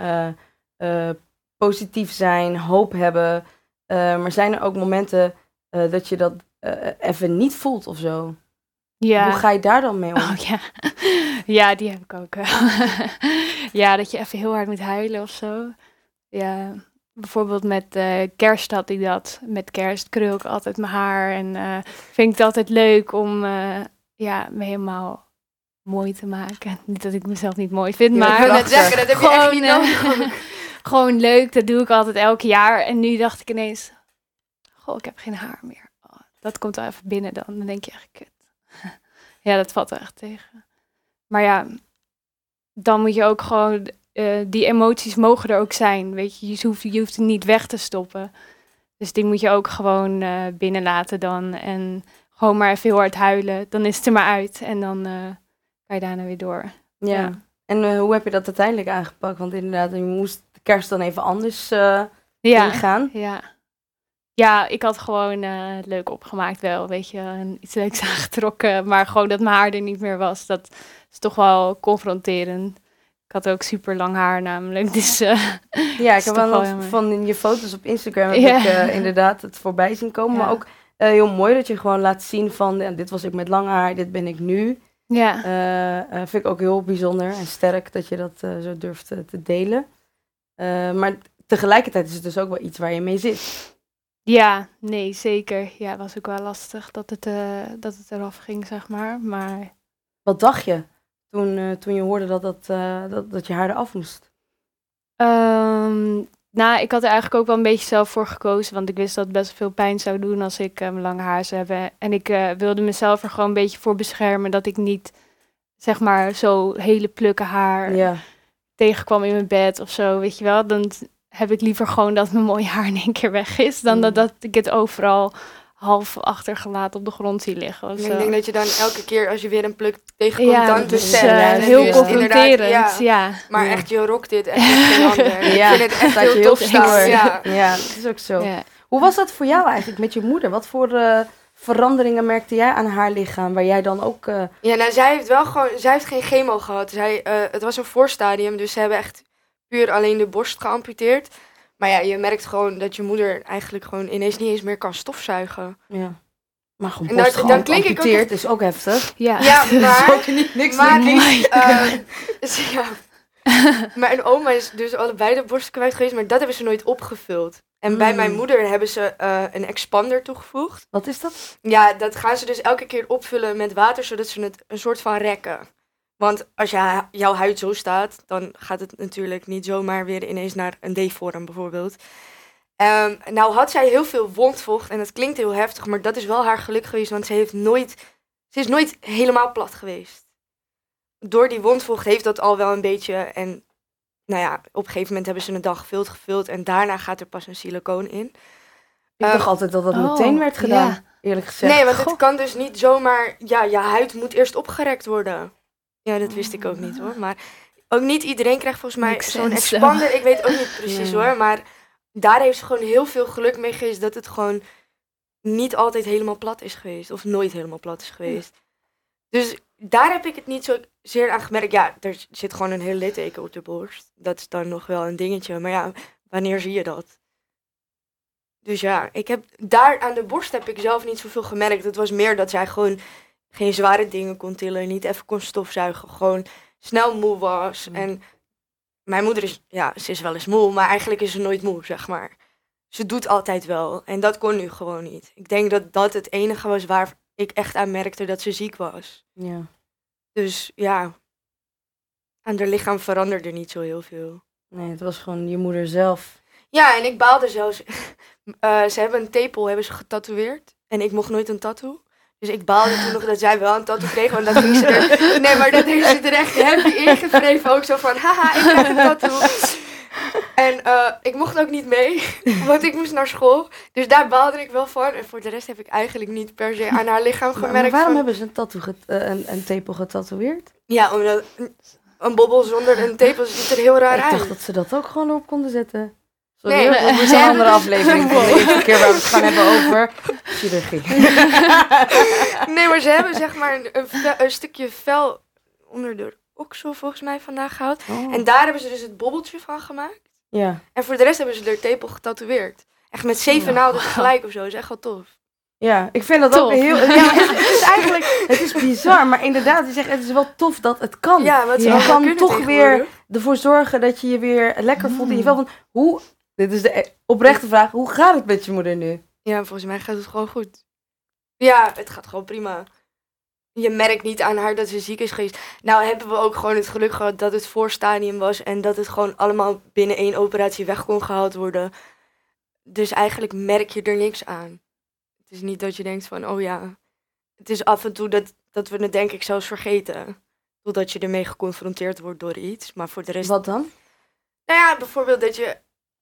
positief zijn, hoop hebben. Eh, maar zijn er ook momenten eh, dat je dat eh, even niet voelt of zo? Ja. Hoe ga je daar dan mee om? Oh ja. ja, die heb ik ook ja, dat je even heel hard moet huilen of zo. Ja, bijvoorbeeld met kerst had ik dat. Met kerst krul ik altijd mijn haar. En vind ik het altijd leuk om ja, me helemaal mooi te maken. Niet dat ik mezelf niet mooi vind, Ja, ik maar net zeggen, dat heb je echt niet nodig. Gewoon leuk. Dat doe ik altijd elk jaar. En nu dacht ik ineens, goh, ik heb geen haar meer. Oh, dat komt wel even binnen dan. Dan denk je echt, kut. ja, dat valt wel echt tegen. Maar ja, dan moet je ook gewoon, eh, die emoties mogen er ook zijn. Weet je, je hoeft, je hoeft het niet weg te stoppen. Dus die moet je ook gewoon eh binnenlaten dan. En gewoon maar even heel hard huilen. Dan is het er maar uit. En dan eh, kan je daarna weer door. Ja. Ja. En hoe heb je dat uiteindelijk aangepakt? Want inderdaad, je moest de kerst dan even anders eh Ja. ingaan. Ja. Ja, ik had gewoon eh, leuk opgemaakt wel, weet je, iets leuks aangetrokken. Maar gewoon dat mijn haar er niet meer was, dat is toch wel confronterend. Ik had ook super lang haar namelijk, dus eh, Ja, ik heb wel wel wat jammer. van in je foto's op Instagram heb Ja. ik inderdaad het voorbij zien komen. Ja. Maar ook heel mooi dat je gewoon laat zien van, dit was ik met lang haar, dit ben ik nu. ja. Vind ik ook heel bijzonder en sterk dat je dat zo durft te delen. Eh, maar tegelijkertijd is het dus ook wel iets waar je mee zit. Ja, nee, zeker. Ja, was ook wel lastig dat het, eh, dat het eraf ging, zeg maar. Maar Wat dacht je toen, eh, toen je hoorde dat, dat, dat, dat je haar eraf moest? Ehm, nou, ik had er eigenlijk ook wel een beetje zelf voor gekozen, want ik wist dat het best veel pijn zou doen als ik mijn lange haar zou hebben. En ik wilde mezelf er gewoon een beetje voor beschermen dat ik niet, zeg maar, zo hele plukken haar Ja, tegenkwam in mijn bed of zo, weet je wel. Dan heb ik liever gewoon dat mijn mooie haar in één keer weg is, dan Mm. dat, dat ik het overal half achtergelaten op de grond zie liggen of En zo. ik denk dat je dan elke keer als je weer een pluk tegenkomt, ja, dan dat dus, eh, En heel dus confronterend, ja. ja. Maar Ja. echt, je rokt dit echt geen ander. Ja, Ik vind het echt je heel tof. Ja. ja, dat is ook zo. Ja. Hoe was dat voor jou eigenlijk met je moeder? Wat voor eh, veranderingen merkte jij aan haar lichaam, waar jij dan ook... eh, Ja, nou, zij heeft wel gewoon, zij heeft geen chemo gehad. Zij, eh, het was een voorstadium, dus ze hebben echt puur alleen de borst geamputeerd. Maar ja, je merkt gewoon dat je moeder eigenlijk gewoon ineens niet eens meer kan stofzuigen. ja. Maar gewoon En dan- borst dan gewoon klink ik ook geamputeerd is ook heftig. Ja. Ja, maar, ook niet niks maar niet. eh, dus ja. Mijn oma is dus allebei de borst kwijt geweest, maar dat hebben ze nooit opgevuld. En bij Mm. mijn moeder hebben ze eh, een expander toegevoegd. Wat is dat? Ja, dat gaan ze dus elke keer opvullen met water, zodat ze het een soort van rekken. Want als je, jouw huid zo staat, dan gaat het natuurlijk niet zomaar weer ineens naar een D-vorm bijvoorbeeld. Ehm, nou had zij heel veel wondvocht en dat klinkt heel heftig, maar dat is wel haar geluk geweest, want ze, heeft nooit, ze is nooit helemaal plat geweest. Door die wondvocht heeft dat al wel een beetje en nou ja, op een gegeven moment hebben ze een dag gevuld gevuld en daarna gaat er pas een silicoon in. Ik dacht altijd dat dat oh, meteen werd gedaan, ja. eerlijk gezegd. Nee, want Goh. het kan dus niet zomaar. Ja, je huid moet eerst opgerekt worden. Ja, dat wist ik ook niet hoor. Maar ook niet iedereen krijgt volgens mij zo'n expander. Ik weet ook niet precies Nee. hoor. Maar daar heeft ze gewoon heel veel geluk mee geweest dat het gewoon niet altijd helemaal plat is geweest. Of nooit helemaal plat is geweest. Dus daar heb ik het niet zo zeer aan gemerkt. Ja, er zit gewoon een heel litteken op de borst. Dat is dan nog wel een dingetje. Maar ja, wanneer zie je dat? Dus ja, ik heb daar aan de borst heb ik zelf niet zoveel gemerkt. Het was meer dat zij gewoon geen zware dingen kon tillen, niet even kon stofzuigen, gewoon snel moe was. Mm. En mijn moeder is, ja, ze is wel eens moe, maar eigenlijk is ze nooit moe, zeg maar. Ze doet altijd wel. En dat kon nu gewoon niet. Ik denk dat dat het enige was waar ik echt aan merkte dat ze ziek was. Ja. Dus ja, aan haar lichaam veranderde niet zo heel veel. Nee, het was gewoon je moeder zelf. Ja, en ik baalde zelfs. Eh, ze hebben een tepel hebben ze getatoeëerd. En ik mocht nooit een tattoo. Dus ik baalde toen nog dat zij wel een tattoo kreeg, want dat ging ze er... Nee, maar dat heeft ze er echt happy ingevreven. Ook zo van, haha, ik heb een tattoo. En eh, ik mocht ook niet mee, want ik moest naar school. Dus daar baalde ik wel van. En voor de rest heb ik eigenlijk niet per se aan haar lichaam Maar, maar gemerkt. waarom van- hebben ze een, tattoo eh, een, een tepel getatoeëerd? Ja, omdat een, een bobbel zonder een tepel ziet er heel raar ik uit. dacht dat ze dat ook gewoon erop konden zetten. Sorry, Nee, is ze een andere aflevering. Eerste keer waar we het gaan hebben over chirurgie. Nee, maar ze hebben zeg maar een, een, vel- een stukje vel onder de oksel volgens mij vandaag gehaald. Oh. En daar hebben ze dus het bobbeltje van gemaakt. Ja. En voor de rest hebben ze er tepel getatoeëerd. Echt met zeven naalden tegelijk of zo. is echt wel tof. ja, ik vind dat ook heel... Ja, het, het is eigenlijk... Het is bizar, maar inderdaad, je zegt, het is wel tof dat het kan. Ja, Je allemaal kan toch tegenwoordig. ervoor zorgen dat je je weer lekker voelt in je Mm. vel. Van, hoe... Dit is de e- oprechte vraag. Hoe gaat het met je moeder nu? Ja, volgens mij gaat het gewoon goed. Ja, het gaat gewoon prima. Je merkt niet aan haar dat ze ziek is geweest. Nou hebben we ook gewoon het geluk gehad dat het voorstadium was. En dat het gewoon allemaal binnen één operatie weg kon gehaald worden. Dus eigenlijk merk je er niks aan. Het is niet dat je denkt van, oh ja. Het is af en toe dat, dat we het denk ik zelfs vergeten. Totdat je ermee geconfronteerd wordt door iets. Maar voor de rest Wat dan? nou ja, bijvoorbeeld dat je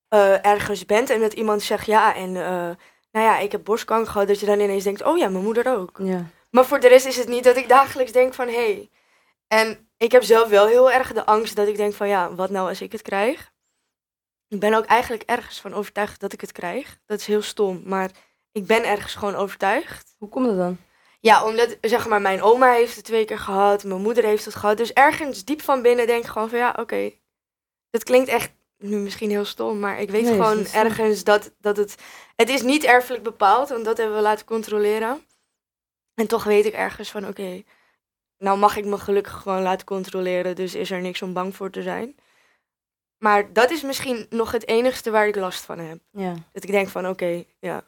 eh, ergens bent en dat iemand zegt ja en eh, nou ja, ik heb borstkanker gehad. Dat je dan ineens denkt, oh ja, mijn moeder ook. Ja. Maar voor de rest is het niet dat ik dagelijks denk van hé. Hey. En ik heb zelf wel heel erg de angst dat ik denk van ja, wat nou als ik het krijg? Ik ben ook eigenlijk ergens van overtuigd dat ik het krijg. Dat is heel stom, maar ik ben ergens gewoon overtuigd. Hoe komt dat dan? Ja, omdat zeg maar mijn oma heeft het twee keer gehad, mijn moeder heeft het gehad. Dus ergens diep van binnen denk ik gewoon van ja, oké. Dat klinkt echt nu misschien heel stom, maar ik weet Nee, gewoon ergens dat, dat het... Het is niet erfelijk bepaald, want dat hebben we laten controleren. En toch weet ik ergens van oké, nou mag ik me gelukkig gewoon laten controleren, dus is er niks om bang voor te zijn. Maar dat is misschien nog het enigste waar ik last van heb. Ja. Dat ik denk van oké, ja.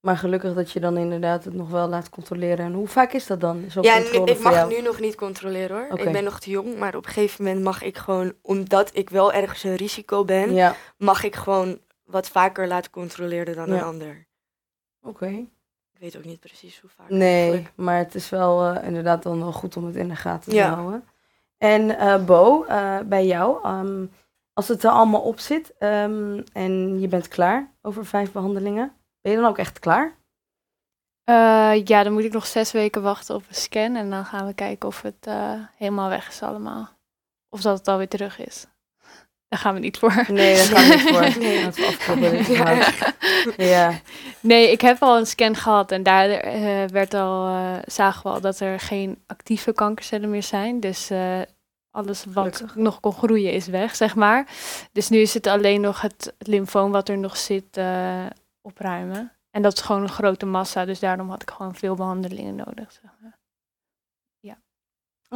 Maar gelukkig dat je dan inderdaad het nog wel laat controleren. En hoe vaak is dat dan? Ja, ik mag jou? nu nog niet controleren hoor. Ik ben nog te jong, maar op een gegeven moment mag ik gewoon, omdat ik wel ergens een risico ben, Ja, mag ik gewoon wat vaker laten controleren dan Ja. een ander. oké. Ik weet ook niet precies hoe vaak. Nee, eigenlijk. maar het is wel eh, inderdaad dan wel goed om het in de gaten te Ja. houden. En eh, Bo, eh, bij jou, ehm, als het er allemaal op zit ehm, en je bent klaar over vijf behandelingen, ben je dan ook echt klaar? Eh, ja, dan moet ik nog zes weken wachten op een scan. En dan gaan we kijken of het eh, helemaal weg is allemaal. Of dat het alweer terug is. Daar gaan we niet voor. Nee, daar gaan we niet voor. Nee. Ja, Nee, ik heb al een scan gehad en daar eh, werd al, eh, zagen we al dat er geen actieve kankercellen meer zijn. Dus eh, alles wat Gelukkig. nog kon groeien is weg, zeg maar. Dus nu is het alleen nog het lymfoom wat er nog zit opruimen. En dat is gewoon een grote massa, dus daarom had ik gewoon veel behandelingen nodig. Zeg maar.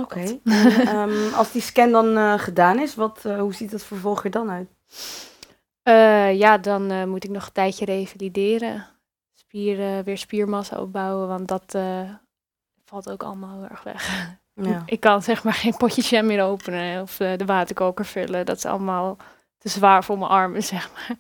Oké. Ehm, als die scan dan eh, gedaan is, wat, eh, hoe ziet het vervolg er dan uit? Eh, ja, dan moet ik nog een tijdje revalideren. Spieren, weer spiermassa opbouwen, want dat valt ook allemaal heel erg weg. Ja. Ik kan zeg maar geen potje jam meer openen of de waterkoker vullen. Dat is allemaal te zwaar voor mijn armen, zeg maar.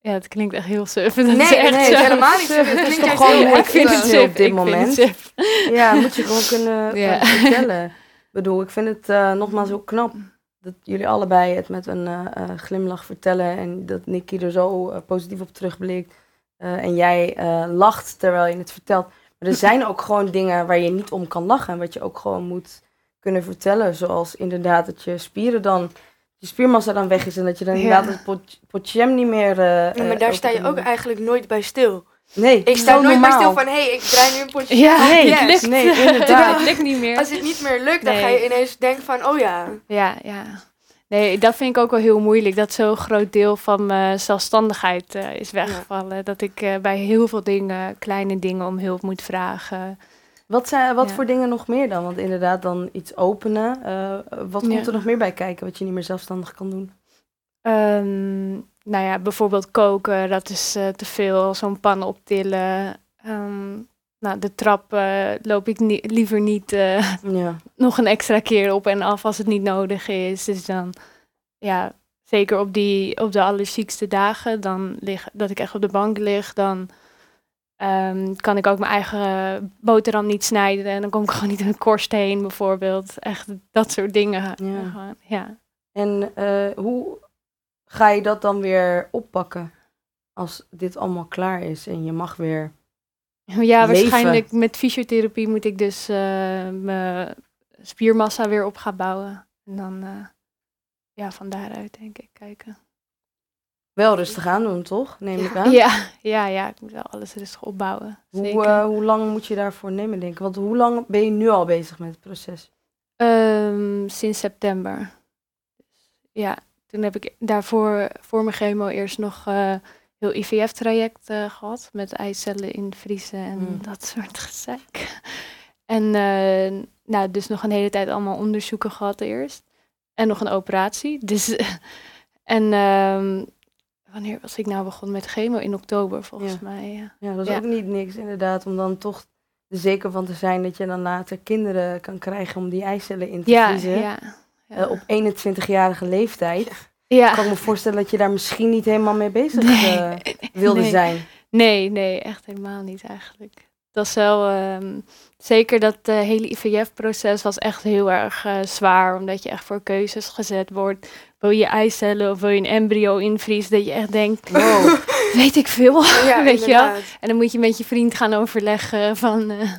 Ja, het klinkt echt heel suf. Dat Nee, is echt nee, helemaal niet. suf. Het klinkt toch gewoon. Ik vind het suf. op dit ik moment. suf. Ja, moet je gewoon kunnen Ja. kunnen vertellen. Ik bedoel, ik vind het eh, nogmaals heel knap dat jullie allebei het met een eh, eh, glimlach vertellen en dat Nicky er zo positief op terugblikt. En jij lacht terwijl je het vertelt. Maar er zijn ook gewoon dingen waar je niet om kan lachen en wat je ook gewoon moet kunnen vertellen. Zoals inderdaad dat je spieren dan, je spiermassa dan weg is en dat je dan Ja. inderdaad het pot, niet meer... eh, Ja, maar eh, daar sta je ook doen. eigenlijk nooit bij stil. Nee, Ik sta nooit bij stil van, hé, hey, ik draai nu een potje. Ja, Nee, het lukt. nee, inderdaad. het lukt niet meer. Als het niet meer lukt, dan Nee. ga je ineens denken van, oh ja. Ja, ja. Nee, dat vind ik ook wel heel moeilijk. Dat zo'n groot deel van mijn zelfstandigheid eh, is weggevallen. Dat ik eh, bij heel veel dingen, kleine dingen, om hulp moet vragen. Wat, zijn, wat Ja. voor dingen nog meer dan? Want inderdaad, dan iets openen. eh, wat Ja. komt er nog meer bij kijken wat je niet meer zelfstandig kan doen? Ehm, nou ja, bijvoorbeeld koken, dat is eh, te veel. Zo'n pan optillen. Ehm, nou, de trap loop ik ni- liever niet eh, Ja. nog een extra keer op en af als het niet nodig is. Dus dan, ja, zeker op, die, op de allerziekste dagen, dan lig, dat ik echt op de bank lig, dan Ehm, kan ik ook mijn eigen boterham niet snijden en dan kom ik gewoon niet in een korst heen bijvoorbeeld. Echt dat soort dingen. Ja. Ja. En eh, hoe ga je dat dan weer oppakken als dit allemaal klaar is en je mag weer... Ja, Leven. waarschijnlijk met fysiotherapie moet ik dus eh, mijn spiermassa weer op gaan bouwen. En dan eh, ja, van daaruit denk ik kijken. Wel rustig aan doen, toch? Neem ik Ja. aan. Ja, ja, ja, ik moet wel alles rustig opbouwen. Hoe, eh, hoe lang moet je daarvoor nemen, denk ik? Want hoe lang ben je nu al bezig met het proces? Ehm, sinds september. Dus, ja, toen heb ik daarvoor voor mijn chemo eerst nog eh, heel IVF-traject eh, gehad. Met eicellen invriezen en Mm. dat soort gezeik. En nou, dus nog een hele tijd allemaal onderzoeken gehad eerst. En nog een operatie. Dus, en ehm, wanneer was ik nou begonnen met chemo? In oktober volgens Ja. mij. Ja. Ja, dat is Ja. ook niet niks inderdaad, om dan toch er zeker van te zijn dat je dan later kinderen kan krijgen om die eicellen in te Ja, vriezen. ja, ja. Eh, op 21-jarige leeftijd. ja. Kan ik me voorstellen dat je daar misschien niet helemaal mee bezig Nee. eh, wilde Nee. zijn. Nee, nee, echt helemaal niet eigenlijk. Dat is wel, ehm, zeker dat eh, hele IVF-proces was echt heel erg eh, zwaar, omdat je echt voor keuzes gezet wordt. Wil je eicellen of wil je een embryo invriezen, dat je echt denkt, Wow. weet ik veel. Ja, Weet je wel? En dan moet je met je vriend gaan overleggen van, eh,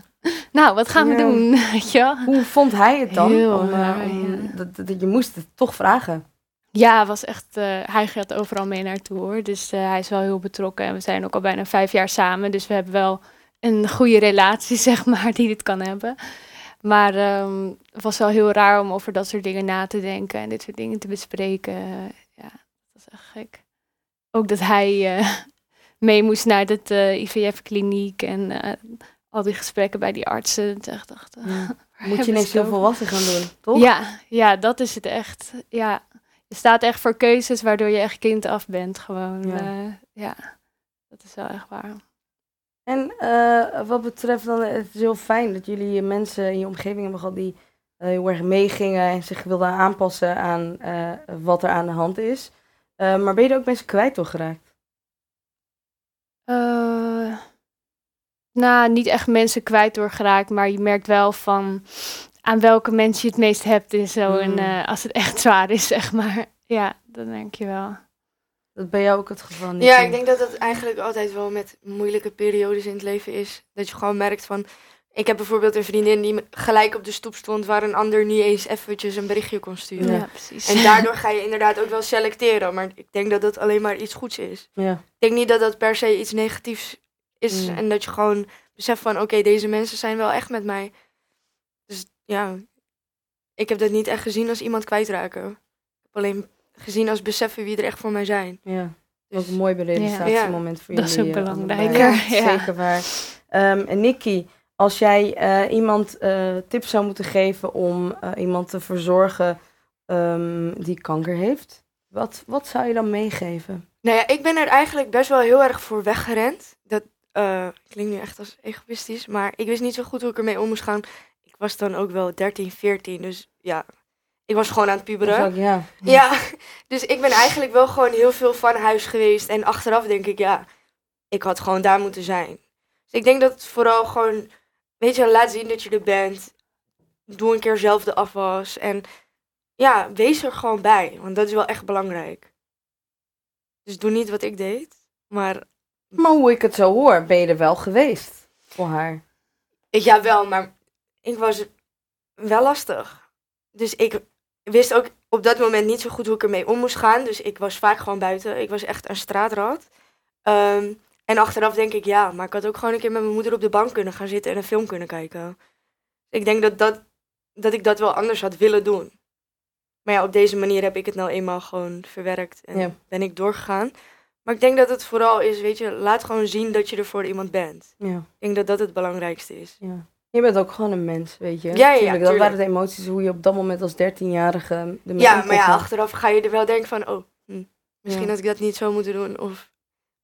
nou, wat gaan we Ja. doen, weet je wel? Hoe vond hij het dan? Heel om, raar, om- ja. dat, dat, je moest het toch vragen. Ja, was echt, hij gaat overal mee naartoe hoor. Dus hij is wel heel betrokken. En we zijn ook al bijna vijf jaar samen. Dus we hebben wel een goede relatie, zeg maar, die dit kan hebben. Maar ehm, het was wel heel raar om over dat soort dingen na te denken en dit soort dingen te bespreken. ja, dat was echt gek. Ook dat hij eh, mee moest naar de IVF-kliniek en eh, al die gesprekken bij die artsen. Ik echt dacht, eh, Moet je het heel volwassen gaan doen, toch? Ja, ja, dat is het echt. Ja, je staat echt voor keuzes waardoor je echt kind af bent. Gewoon. Ja dat is wel echt waar. En eh, wat betreft dan, het is heel fijn dat jullie mensen in je omgeving hebben gehad die eh, heel erg meegingen en zich wilden aanpassen aan eh, wat er aan de hand is. Maar ben je er ook mensen kwijt door geraakt? Nou, niet echt mensen kwijt doorgeraakt, maar je merkt wel van aan welke mensen je het meest hebt en zo. En Mm. eh, als het echt zwaar is, zeg maar. Ja, dan denk je wel. Dat bij jou ook het geval niet? Ja, ik denk dat dat eigenlijk altijd wel met moeilijke periodes in het leven is. Dat je gewoon merkt van... Ik heb bijvoorbeeld een vriendin die gelijk op de stoep stond... waar een ander niet eens eventjes een berichtje kon sturen. Ja. precies. En daardoor ga je inderdaad ook wel selecteren. Maar ik denk dat dat alleen maar iets goeds is. Ja, Ik denk niet dat dat per se iets negatiefs is. Mm. En dat je gewoon beseft van... Oké, deze mensen zijn wel echt met mij. Dus ja, ik heb dat niet echt gezien als iemand kwijtraken. Ik heb alleen gezien als beseffen wie er echt voor mij zijn. ja. Dus- ook een mooi realisatiemoment voor Dat is jullie. ook eh, ja. Zeker waar. Ehm, en Nikki, als jij eh, iemand eh, tips zou moeten geven om eh, iemand te verzorgen ehm, die kanker heeft, wat, wat zou je dan meegeven? Nou ja, ik ben er eigenlijk best wel heel erg voor weggerend. Dat eh, klinkt nu echt als egoïstisch, maar ik wist niet zo goed hoe ik ermee om moest gaan. Ik was dan ook wel 13, 14, dus ja, ik was gewoon aan het puberen. ja. Ja, dus ik ben eigenlijk wel gewoon heel veel van huis geweest. En achteraf denk ik, ja, ik had gewoon daar moeten zijn. Dus ik denk dat het vooral gewoon, weet je, laat zien dat je er bent. Doe een keer zelf de afwas. En ja, wees er gewoon bij, want dat is wel echt belangrijk. Dus doe niet wat ik deed, maar Maar hoe ik het zo hoor, ben je er wel geweest voor haar. Ja, wel, maar ik was wel lastig. Dus ik wist ook op dat moment niet zo goed hoe ik ermee om moest gaan. Dus ik was vaak gewoon buiten. Ik was echt een straatrat. Ehm, en achteraf denk ik, ja, maar ik had ook gewoon een keer met mijn moeder op de bank kunnen gaan zitten en een film kunnen kijken. Ik denk dat, dat, dat ik dat wel anders had willen doen. Maar ja, op deze manier heb ik het nou eenmaal gewoon verwerkt en Ja. ben ik doorgegaan. Maar ik denk dat het vooral is, weet je, laat gewoon zien dat je er voor iemand bent. Ja, Ik denk dat dat het belangrijkste is. ja. Je bent ook gewoon een mens, weet je. Ja, ja, dat waren de emoties hoe je op dat moment als 13-jarige ermee Ja, maar ja, achteraf ga je er wel denken van, oh, hm, misschien Ja. had ik dat niet zo moeten doen. Of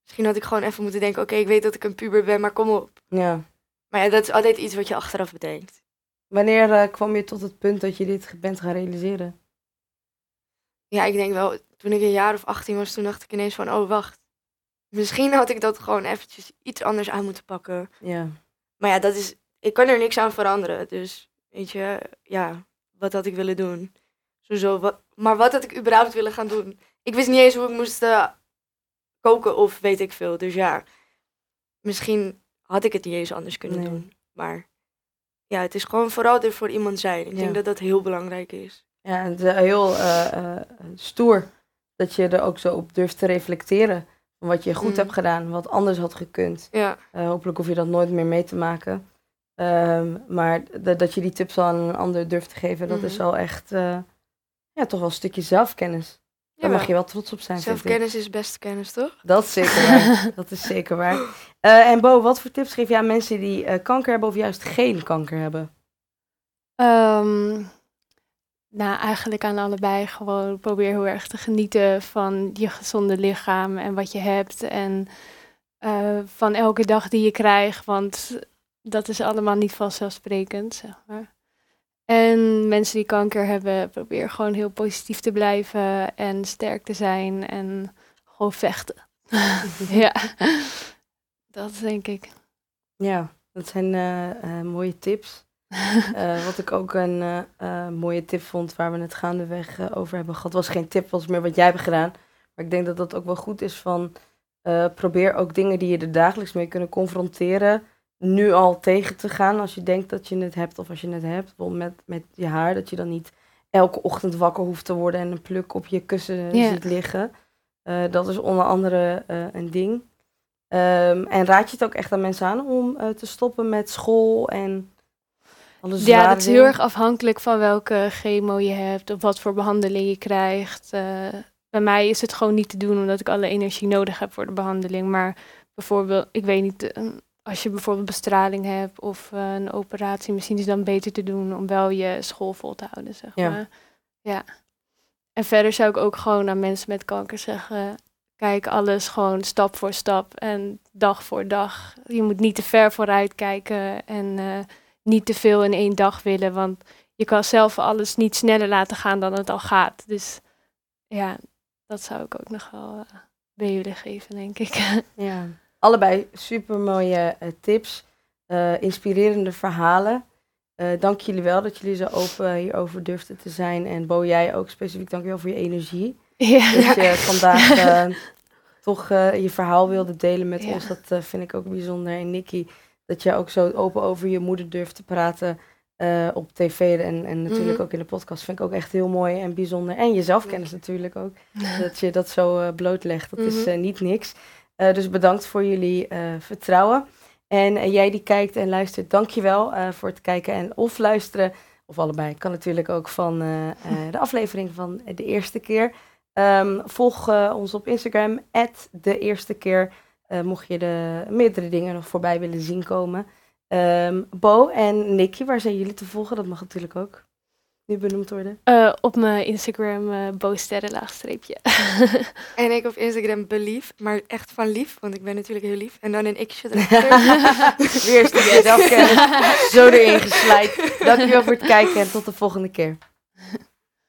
misschien had ik gewoon even moeten denken, oké, ik weet dat ik een puber ben, maar kom op. Ja. Maar ja, dat is altijd iets wat je achteraf bedenkt. Wanneer eh, kwam je tot het punt dat je dit bent gaan realiseren? Ja, ik denk wel, toen ik een jaar of 18 was, toen dacht ik ineens van, oh, wacht. misschien had ik dat gewoon eventjes iets anders aan moeten pakken. Ja. Maar ja, dat is, ik kan er niks aan veranderen. Dus weet je, ja, wat had ik willen doen? Sowieso, wat, maar wat had ik überhaupt willen gaan doen? Ik wist niet eens hoe ik moest eh, koken of weet ik veel. Dus ja, misschien had ik het niet eens anders kunnen Nee. doen. Maar ja, het is gewoon vooral er voor iemand zijn. Ik Ja. denk dat dat heel belangrijk is. Ja, het is heel eh, eh, stoer dat je er ook zo op durft te reflecteren. Van wat je goed Mm. hebt gedaan, wat anders had gekund. Ja, hopelijk hoef je dat nooit meer mee te maken. Ehm, maar dat je die tips aan een ander durft te geven, dat is Mhm. wel echt eh, ja, toch wel een stukje zelfkennis. Daar mag je wel trots op zijn. Zelfkennis is beste kennis, toch? Dat is zeker waar. dat is zeker waar. Eh, en Bo, wat voor tips geef je aan mensen die eh, kanker hebben of juist geen kanker hebben? Ehm, nou, eigenlijk aan allebei gewoon probeer heel erg te genieten van je gezonde lichaam en wat je hebt. En van elke dag die je krijgt, want dat is allemaal niet vanzelfsprekend, zeg maar. En mensen die kanker hebben, probeer gewoon heel positief te blijven en sterk te zijn en gewoon vechten. ja, dat denk ik. Ja, dat zijn eh, eh, mooie tips. Eh, wat ik ook een mooie tip vond, waar we het gaandeweg over hebben gehad, was geen tip, was meer wat jij hebt gedaan. Maar ik denk dat dat ook wel goed is van, probeer ook dingen die je er dagelijks mee kunnen confronteren, nu al tegen te gaan als je denkt dat je het hebt of als je het hebt. Bijvoorbeeld met, met je haar, dat je dan niet elke ochtend wakker hoeft te worden en een pluk op je kussen ziet liggen. Eh, dat is onder andere eh, een ding. Ehm, en raad je het ook echt aan mensen aan om eh, te stoppen met school en alles Ja, dat is heel erg afhankelijk van welke chemo je hebt of wat voor behandeling je krijgt. Bij mij is het gewoon niet te doen omdat ik alle energie nodig heb voor de behandeling. Maar bijvoorbeeld, ik weet niet, als je bijvoorbeeld bestraling hebt of eh, een operatie, misschien is het dan beter te doen om wel je school vol te houden, zeg Ja. maar. Ja. En verder zou ik ook gewoon aan mensen met kanker zeggen, kijk alles gewoon stap voor stap en dag voor dag. Je moet niet te ver vooruit kijken en eh, niet te veel in één dag willen, want je kan zelf alles niet sneller laten gaan dan het al gaat. Dus ja, dat zou ik ook nog wel eh, mee willen geven, denk ik. Ja, allebei super mooie tips, eh, inspirerende verhalen. Eh, dank jullie wel dat jullie zo open hierover durfden te zijn. En Bo, jij ook specifiek dank je wel voor je energie. ja. Dat je vandaag eh, toch eh, je verhaal wilde delen met Ja. ons. Dat eh, vind ik ook bijzonder. En Nikki, dat je ook zo open over je moeder durft te praten eh, op tv en, en natuurlijk Mhm. ook in de podcast. Vind ik ook echt heel mooi en bijzonder. En je zelfkennis natuurlijk ook. Dat je dat zo eh, blootlegt, dat is Mhm. eh, niet niks. Eh, dus bedankt voor jullie eh, vertrouwen. En eh, jij die kijkt en luistert, dankjewel wel voor het kijken en of luisteren. Of allebei, kan natuurlijk ook van de aflevering van de eerste keer. Ehm, volg ons op Instagram, de eerste keer. mocht je de meerdere dingen nog voorbij willen zien komen. Ehm, Bo en Nicky, waar zijn jullie te volgen? Dat mag natuurlijk ook nu benoemd worden. Eh, op mijn Instagram, laagstreepje. En ik op Instagram belief, maar echt van lief, want ik ben natuurlijk heel lief. En dan een x'je erachter. Weer een stukje zelfkennis. Zo erin geslijt. Dankjewel voor het kijken en tot de volgende keer.